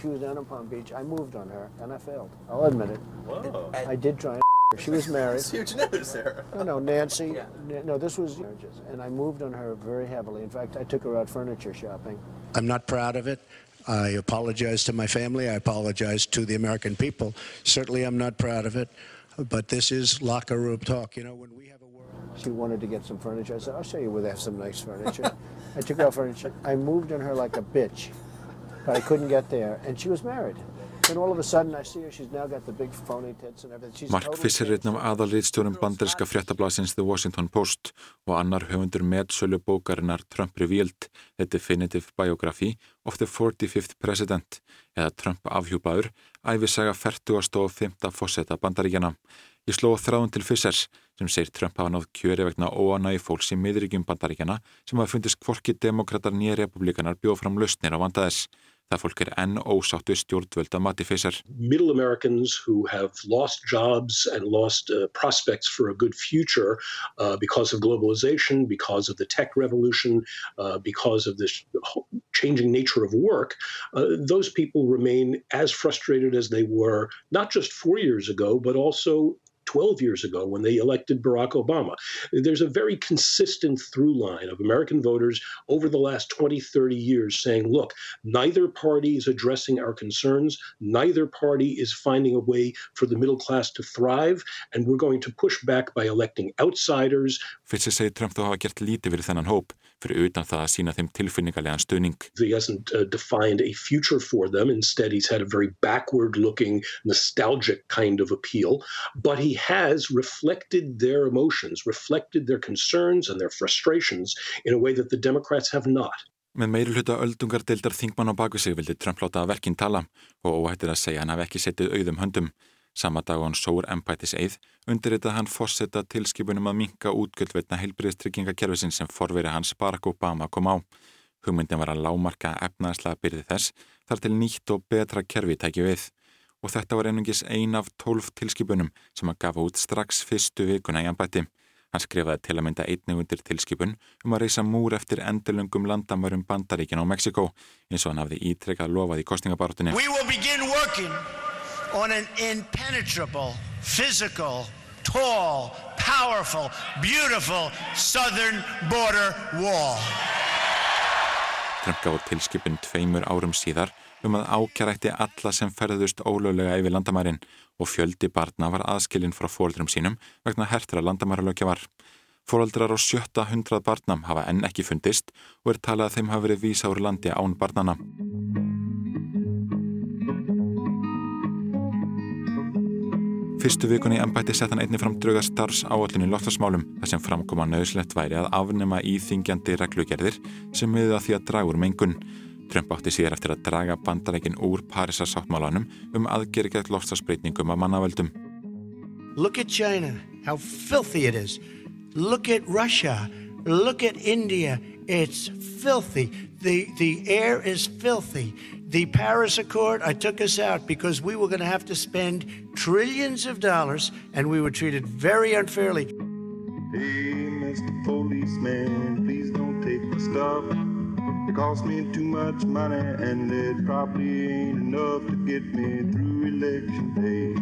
Beach. I moved on her, and I failed. I'll admit it. Whoa. I did try and her. She was married. That's huge news, Sarah. No, no, Nancy. N- No, this was marriages, and I moved on her very heavily. In fact, I took her out furniture shopping. I'm not proud of it. I apologize to my family. I apologize to the American people. Certainly, I'm not proud of it. But this is locker room talk. You know, when we have a world. She wanted to get some furniture. I said, I'll show you where they have some nice furniture. I took her out furniture. I moved on her like a bitch, but I couldn't get there. And she was married. Then all of a sudden, I see her. She's now got the big phony tits and everything. She's Mark Fisher er einn af aðalriðstjórum bandaríska fréttablasins The Washington Post og annar höfundur medsölu bókarinnar Trump Revealed, The Definitive Biography of the 45th President eða Trump afhjúpaður, æfisaga 40. og 5. fósetta bandaríkjana. Ég sló þráðun til Fishers sem segir Trump hafa náð kjöri vegna óanægi fólks í miðríkjum bandaríkjana sem hafa fundist hvorki demokrater nýja republikanar bjóð fram lausnir á vandaðess. Það fólk er enn ósáttu mati middle Americans who have lost jobs and lost uh, prospects for a good future uh, because of globalization, because of the tech revolution, uh, because of this changing nature of work, uh, those people remain as frustrated as they were not just four years ago, but also 12 years ago when they elected Barack Obama. There's a very consistent through line of American voters over the last 20, 30 years saying, look, neither party is addressing our concerns, neither party is finding a way for the middle class to thrive, and we're going to push back by electing outsiders. Trump fyrir utan það að sína þeim tilfinningarlegan stuðning. He hasn't uh, defined a future for them. Instead, he's had a very backward-looking, nostalgic kind of appeal. But he has reflected their emotions, reflected their concerns and their frustrations in a way that the Democrats have not. Með meiri hluta öldungardeildar þingmann á baku sig vildi Trump láta verkinn tala og óhættir að segja hann hafi ekki setið auðum höndum. Sama dag á hann sóur embætis eið undirritað hann fórsetta tilskipunum að minka útgjöld veitna heilbriðstryggingakerfisin sem forveri hans Barack Obama kom á. Hugmyndin var að lámarka efnaðslega byrði þess þar til nýtt og betra kerfi tæki við. Og þetta var einungis ein af tólf tilskipunum sem hann gaf út strax fyrstu vikuna í embætti. Hann skrifaði til að mynda einnig undir tilskipun um að reysa múr eftir endurlungum landamörum Bandaríkin á Mexiko eins og hann hafði ítrekkað lofað í kostningabartunni. On an impenetrable, physical, tall, powerful, beautiful southern border wall. Trump gaf tilskipun tveimur árum síðar um að ákjarætti alla sem ferðust ólöglega yfir landamærin og fjöldi barna var aðskilinn frá fóreldrum sínum vegna hertra landamæralökja var. Fóreldrar á sjötta hundrað barnam hafa enn ekki fundist og er talað að þeim hafa verið vísa úr landi án barnana. Fyrstu vikunni í ennbætti sett hann einni fram drauga starfs áallinu loftasmálum þar sem framkoma nöðslegt væri að afnema íþingjandi reglugerðir sem miðið að því að draga úr mengun. Trump átti síðar eftir að draga bandarækin úr Parísarsáttmálanum um aðgeri gett loftasbreytingum af mannavöldum. Look at China, how filthy it is. Look at Russia. Look at India. It's filthy. The, the air is filthy. The Paris Accord, I took us out because we were going to have to spend trillions of dollars and we were treated very unfairly. Hey, Mr. Policeman, please don't take my stuff. It cost me too much money and it probably ain't enough to get me through election day.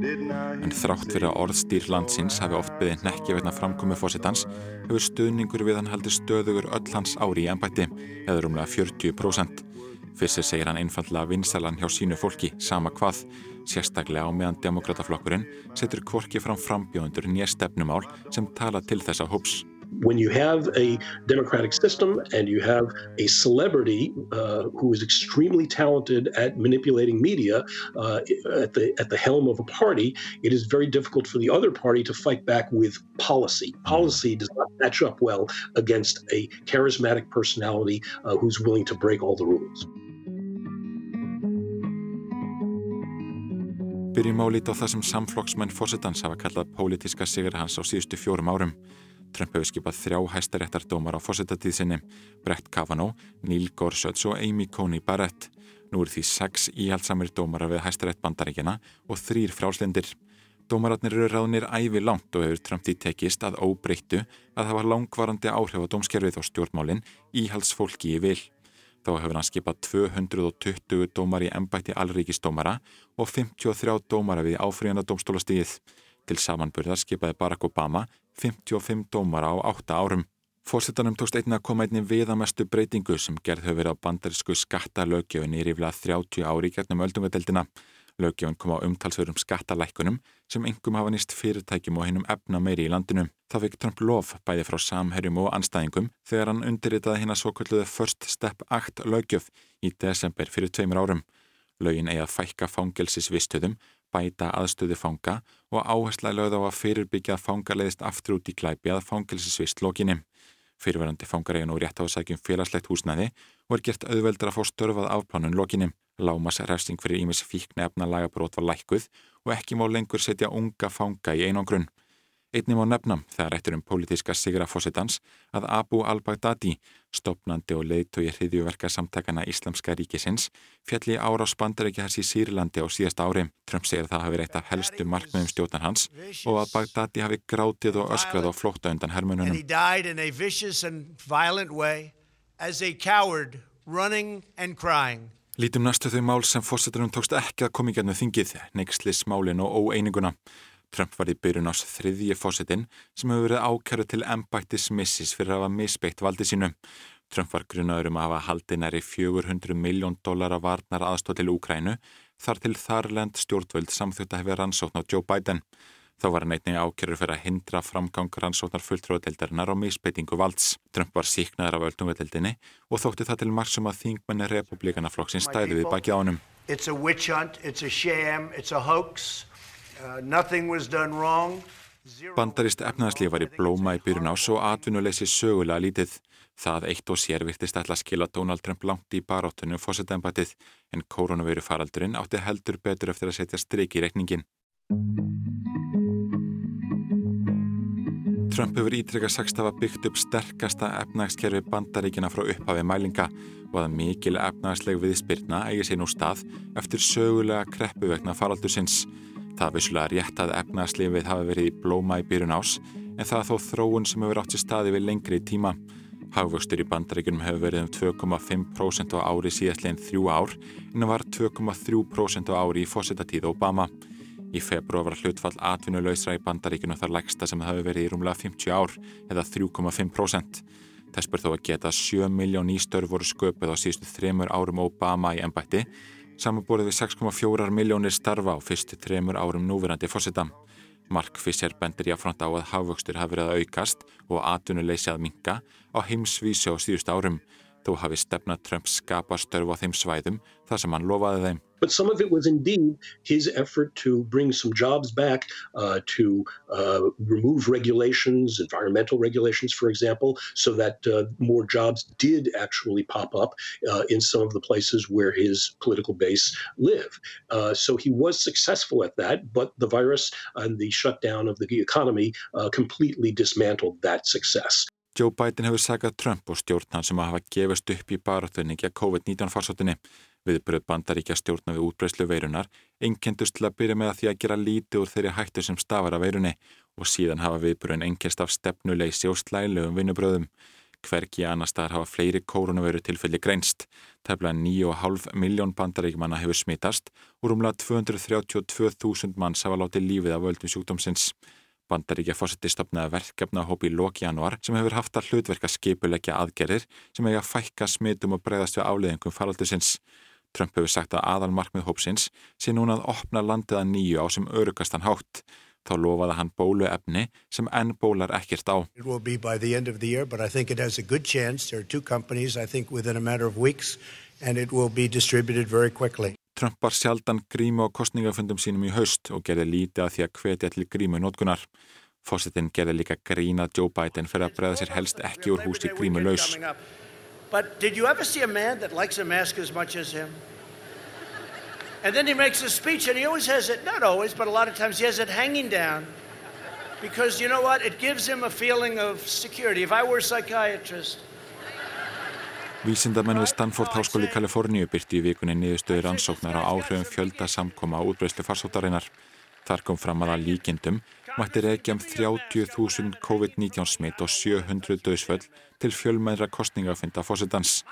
En þrátt fyrir að orðstýr landsins hafi oft beðið nekki vegna framkomi fósittans hefur stuðningur við hann heldur stöðugur öll hans ári í ennbætti eða rúmlega 40%. Segir hann einfallega vinsalan hjá sínu fólki, sama hvað, sérstaklega á meðan demokrataflokkurinn setur kvorki fram frambjóðundur sem tala til þessa hóps. when you have a democratic system and you have a celebrity uh, who is extremely talented at manipulating media uh, at the at the helm of a party, it is very difficult for the other party to fight back with policy. Policy does not match up well against a charismatic personality uh, who's willing to break all the rules. Byrjum á lítið á það sem samflokksmenn fórsetans hafa kallað pólitíska sigur hans á síðustu fjórum árum. Trump hefur skipað þrjá hæstaréttardómar á fósitatíð sinni, Brett Kavanaugh, Neil Gorsuch og Amy Coney Barrett. Nú eru því sex íhaldsamir dómara við hæstarétt bandaríkjana og þrýr fráslindir. Dómaratnir eru ráðnir ævi langt og hefur Trump því tekist að óbreyttu að var langvarandi áhrif á dómskerfið og stjórnmálinn íhaldsfólki í vil. Þá hefur hann skipað 220 dómar í embætti allríkisdómara og 53 dómara við áfríðanda dómstólastíðið. Til samanburðar skipaði Barack Obama 55 dómara á 8 árum. Fórsetanum tókst einnig að koma einnig viðamestu breytingu sem gerð verið á bandarísku skattalögjöfin í ríflega 30 ári gernum öldungadeildina. Lögjöfin kom á umtalsverum skattalækkunum sem engum hafa nýst fyrirtækjum og hinnum efna meiri í landinu. Það fikk Trump lof bæði frá samherjum og anstæðingum þegar hann undirritaði hinn að svo kalluði First Step Act lögjöf í desember fyrir tveimur árum. Lögin eigi að fækka fangelsisvistöðum, bæta aðstöðu fanga og áhersla lögð á að fyrirbyggja að fanga leiðist aftur út í glæpi að fangelsisvist lokinni. Fyrirverandi fangar eiga nú rétt á að sækjum félagslegt húsnæði og er gert auðveldur að fá störfað afplánun lokinni. Lámas refsing fyrir ímis fíkn efna lagabrót var lækkuð og ekki má lengur setja unga fanga í einangrun. Einnig má nefnam þegar eftir um pólitíska sigra fósitans að Abu al-Baghdadi, stopnandi og leiðtói hriðjuverka samtakana Íslamska ríkisins, fjalli ára á spandaríkja hans í Sýrlandi á síðasta ári. Trump segir það hafi reitt af helstu markmiðum stjórnan hans og að Baghdadi hafi grátið og öskrað á flótta undan hermununum. Lítum næstu þau mál sem fósittunum tókst ekki að koma í gernu þingið, neykslis málin og óeininguna. Trump var í byrjun ás þriðji fósitinn sem hefur verið ákæru til embættis missis fyrir að hafa misbeitt valdi sínu. Trump var grunaður um að hafa haldið næri 400 miljón dólar af varnar aðstóð til Úkrænu þar til þarlend stjórnvöld samþjótt að hefði rannsókn á Joe Biden. Þá var hann einnig ákjörur fyrir að hindra framgang rannsóknar fulltróðadeildarinnar og misbeitingu valds. Trump var síknaður af öldungadeildinni og þótti það til margsum að þingmenni republikanaflokksins stæði við baki ánum. It's a witch hunt, it's a sham, it's a hoax. Uh, nothing was done wrong. Bandarist efnaðarslíf var í blóma í byrjun ás og atvinnuleysi sögulega lítið. Það eitt og sér virtist ætla að skila Donald Trump langt í baróttunum fósitæmbætið en koronaviru faraldurinn átti heldur betur eftir að setja stryk í reikningin. Trump hefur ítrykkað sagst hafa byggt upp sterkasta efnagskerfi bandaríkina frá upphafi mælinga og að mikil efnagsleg viðspyrna eigi sér nú stað eftir sögulega kreppu vegna faraldursins. Það vissulega rétt að efnagslefið hafi verið í blóma í byrjun ás en það er þó þróun sem hefur átt sér staði við lengri tíma. Hagvöxtur í bandaríkunum hefur verið um 2,5% á ári síðastleginn þrjú ár en það var 2,3% á ári í fósitatíð Obama. Í februar var hlutfall atvinnulausra í bandaríkinu þar legsta sem það hafi verið í rúmlega 50 ár eða 3,5%. Þess ber þó að geta 7 miljón ístörf voru sköpuð á síðustu þremur árum Obama í ennbætti, samanborið við 6,4 miljónir starfa á fyrstu þremur árum núverandi fósita. Mark Fisher bendir jáfnframt á að hafvöxtur hafi verið að aukast og atvinnuleysi að minka á heimsvísi á síðustu árum þó hafi stefna skapa á þeim svæðum þar sem hann lofaði þeim. But some of it was indeed his effort to bring some jobs back, uh, to uh, remove regulations, environmental regulations, for example, so that uh, more jobs did actually pop up uh, in some of the places where his political base live. Uh, so he was successful at that, but the virus and the shutdown of the economy uh, completely dismantled that success. Joe Biden hefur sagað Trump og stjórn hann sem að hafa gefist upp í baráttunni að COVID-19 farsóttinni. Viðbröð bandaríkja stjórna við útbreyslu veirunar einkendust til að byrja með að því að gera lítið úr þeirri hættu sem stafar af veirunni og síðan hafa viðbröðin einkennst af stefnuleysi og slælegum vinnubröðum. Hverki annar staðar hafa fleiri kórunaveiru tilfelli greinst. Tæfla 9,5 miljón bandaríkjumanna hefur smitast og rúmlega 232.000 manns hafa látið lífið af völdum sjúkdómsins. Bandaríkja fórseti stopnaði verkefna hóp í lóki januar sem hefur haft að hlutverka skipuleggja aðgerðir sem hefur að fækka smitum og breyðast við áleðingum faraldusins. Trump hefur sagt að aðalmarkmið hópsins sé núna að opna landið að nýju á sem örugastan hátt. Þá lofaði hann bóluefni sem enn bólar ekkert á. Year, weeks, Trump var sjaldan grímu á kostningafundum sínum í haust og gerði lítið að því að hvetja til grímu nótkunar. Fósittin gerði líka grína Joe Biden fyrir að breyða sér helst ekki úr húsi grímu laus. But did you ever see a man that likes a mask as much as him? And then he makes a speech and he always has it, not always, but a lot of times he has it hanging down. Because you know what? It gives him a feeling of security. If I were a psychiatrist, Vísindamenn við Stanford Háskóli í Kaliforníu byrti í vikunni niðurstöður ansóknar á áhrifum fjölda samkoma á útbreyslu farsóttarinnar. Þar kom fram að að líkindum mætti reykja um 30.000 COVID-19 smitt og 700 döðsföll til fjölmæðra kostningafynda fósitans.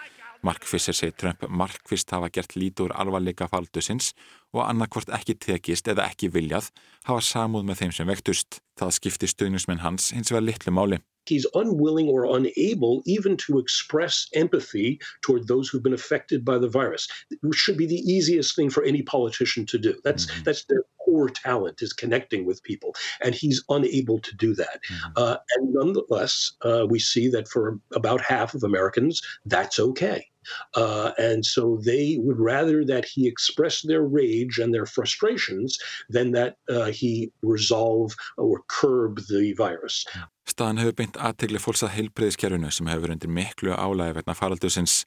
Mark Fisher segir Trump markvist hafa gert lítur alvarleika faldusins og annarkvort ekki tekist eða ekki viljað hafa samúð með þeim sem vektust. Það skipti stöðnusmenn hans hins vegar litlu máli. He's unwilling or unable even to express empathy toward those who've been affected by the virus, which should be the easiest thing for any politician to do. That's mm-hmm. that's their core talent is connecting with people, and he's unable to do that. Mm-hmm. Uh, and nonetheless, uh, we see that for about half of Americans, that's okay. Uh, and so they would rather that he express their rage and their frustrations than that uh, he resolve or curb the virus. Staðan hefur beint aðtegli fólks að heilbreyðiskerfinu sem hefur undir miklu álægi vegna faraldusins.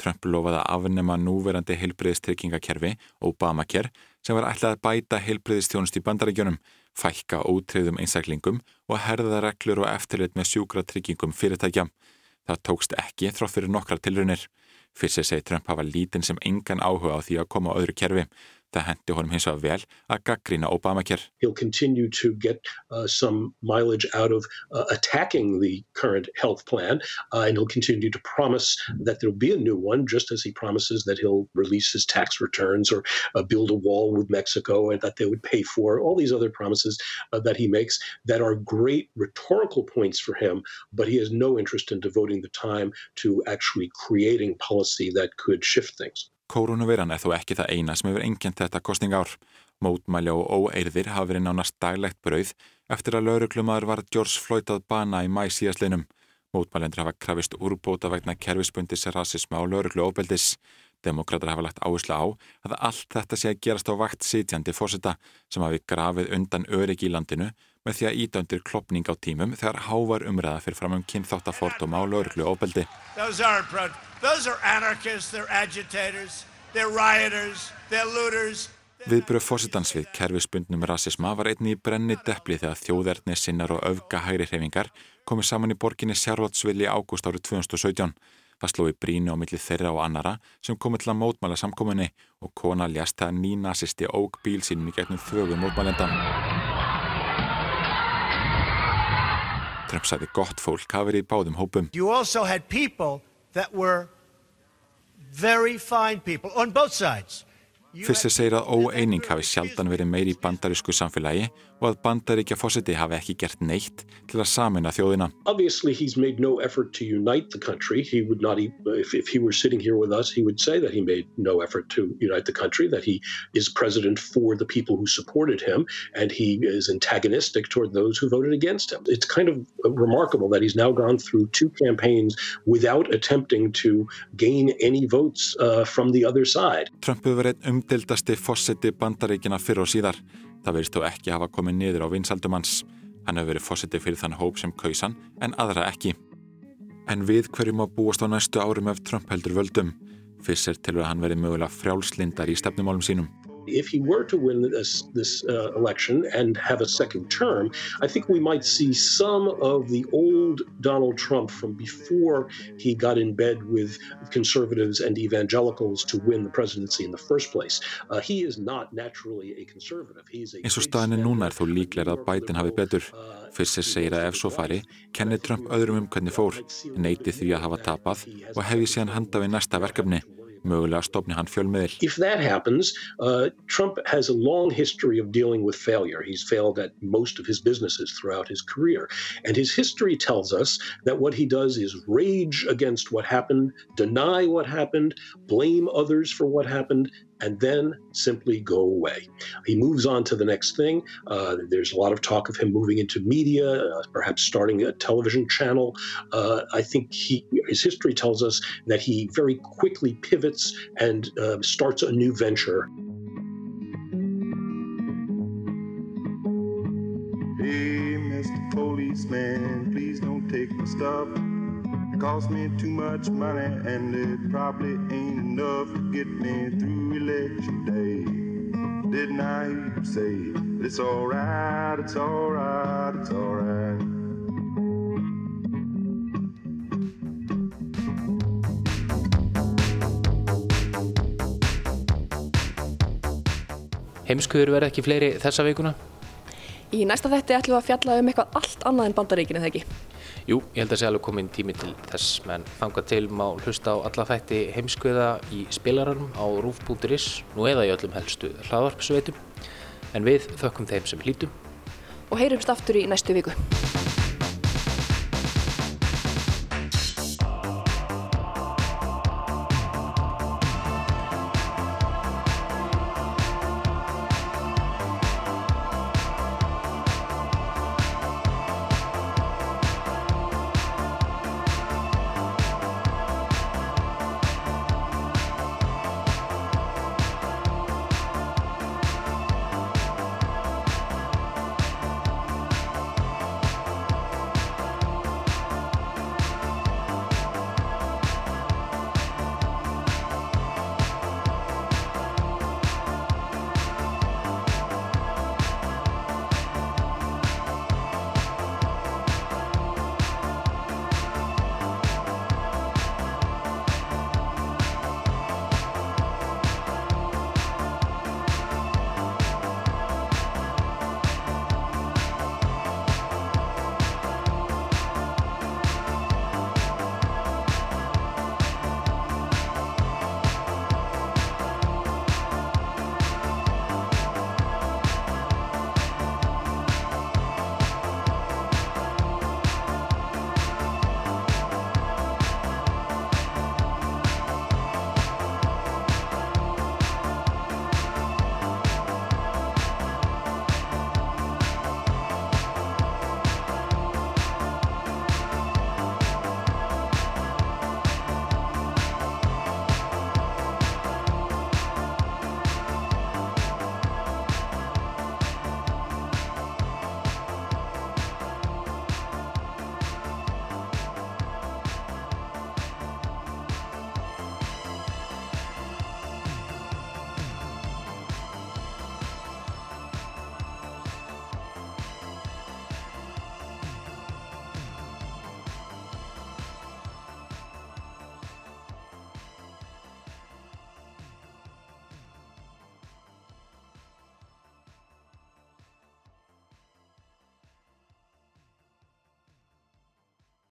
Trump lofaði að afnema núverandi heilbreyðistryggingakerfi, Obamacare, sem var ætlað að bæta heilbreyðistjónust í bandaríkjunum, fækka ótreyðum einstaklingum og herða reglur og eftirlit með sjúkra tryggingum fyrirtækja. Það tókst ekki þrátt fyrir nokkrar tilrunir. Fyrst segi Trump hafa lítinn sem engan áhuga á því að koma á öðru kerfi. He'll continue to get uh, some mileage out of uh, attacking the current health plan, uh, and he'll continue to promise that there'll be a new one, just as he promises that he'll release his tax returns or build a wall with Mexico and that they would pay for all these other promises that he makes that are great rhetorical points for him, but he has no interest in devoting the time to actually creating policy that could shift things. Kórunuveiran er þó ekki það eina sem hefur engjent þetta kostninga ár. Mótmæli og óeirðir hafa verið nánast daglegt brauð eftir að lauruglumadur var George Floyd að bana í mæ síðastlinum. Mótmælendur hafa krafist úrbóta vegna kerfisbundis rasisma og lauruglu óbeldis. Demokrater hafa lagt áherslu á að allt þetta sé að gerast á vakt sitjandi fórseta sem hafi grafið undan öryggi í landinu með því að ídöndir klopning á tímum þegar hávar umræða fyrir fram um kynþáttafordóma og lauruglu looters. Viðbröð fórsetans við kerfisbundnum rasisma var einni í brenni deppli þegar þjóðerni sinnar og öfga hægri hreyfingar komið saman í borginni Sjárvaldsvili ágúst árið 2017. Það slói brínu á milli þeirra og annara sem komið til að mótmæla samkominni og kona ljast þegar ný nazisti óg bíl sínum í gegnum þögum mótmælendan. Trump sagði gott fólk hafi verið í báðum hópum. You also had people that were very fine people on both sides. Fyrst segir að óeining hafi sjaldan verið meiri í bandarísku samfélagi og að bandaríkja fósiti hafi ekki gert neitt til að samina þjóðina. Obviously, he's made no effort to unite the country. He would not, e- if, if he were sitting here with us, he would say that he made no effort to unite the country, that he is president for the people who supported him, and he is antagonistic toward those who voted against him. It's kind of remarkable that he's now gone through two campaigns without attempting to gain any votes uh, from the other side. Trump hefur verið einn umdildasti fósiti bandaríkina fyrr og síðar. Það verðist þó ekki hafa komið niður á vinsaldum hans. Hann hefur verið fósiti fyrir þann hóp sem kausan en aðra ekki. En við hverjum að búast á næstu árum ef Trump heldur völdum. Fyrst er til að hann verið mögulega frjálslindar í stefnumálum sínum. If he were to win this, this uh, election and have a second term, I think we might see some of the old Donald Trump from before he got in bed with conservatives and evangelicals to win the presidency in the first place. Uh, he is not naturally a conservative. He's a Eins og staðin er núna er þó líklega að Biden hafi betur. Fyrst er segir að ef svo fari, kenni Trump öðrum um hvernig fór, neyti því að hafa tapað og hefði síðan handa við næsta verkefni. Mögulega hann fjölmiðil. If that happens, uh, Trump has a long history of dealing with failure. He's failed at most of his businesses throughout his career. And his history tells us that what he does is rage against what happened, deny what happened, blame others for what happened, and then simply go away. He moves on to the next thing. Uh, there's a lot of talk of him moving into media, uh, perhaps starting a television channel. Uh, I think he, his history tells us that he very quickly pivots and uh, starts a new venture. Policeman, please don't take my stuff. Cost me too much money, and it probably ain't enough to get me through election day. Didn't I hear you say it's alright, it's alright, it's alright? Heimskuður verða ekki fleiri þessa vikuna? Í næsta þætti ætlum við að fjalla um eitthvað allt annað en bandaríkinu, eða ekki? Jú, ég held að sé alveg komin tími til þess, menn þanga til má hlusta á alla þætti heimskuða í spilaranum á rúf.is, nú eða í öllum helstu hlaðvarpsveitum. En við þökkum þeim sem hlítum. Og heyrumst aftur í næstu viku.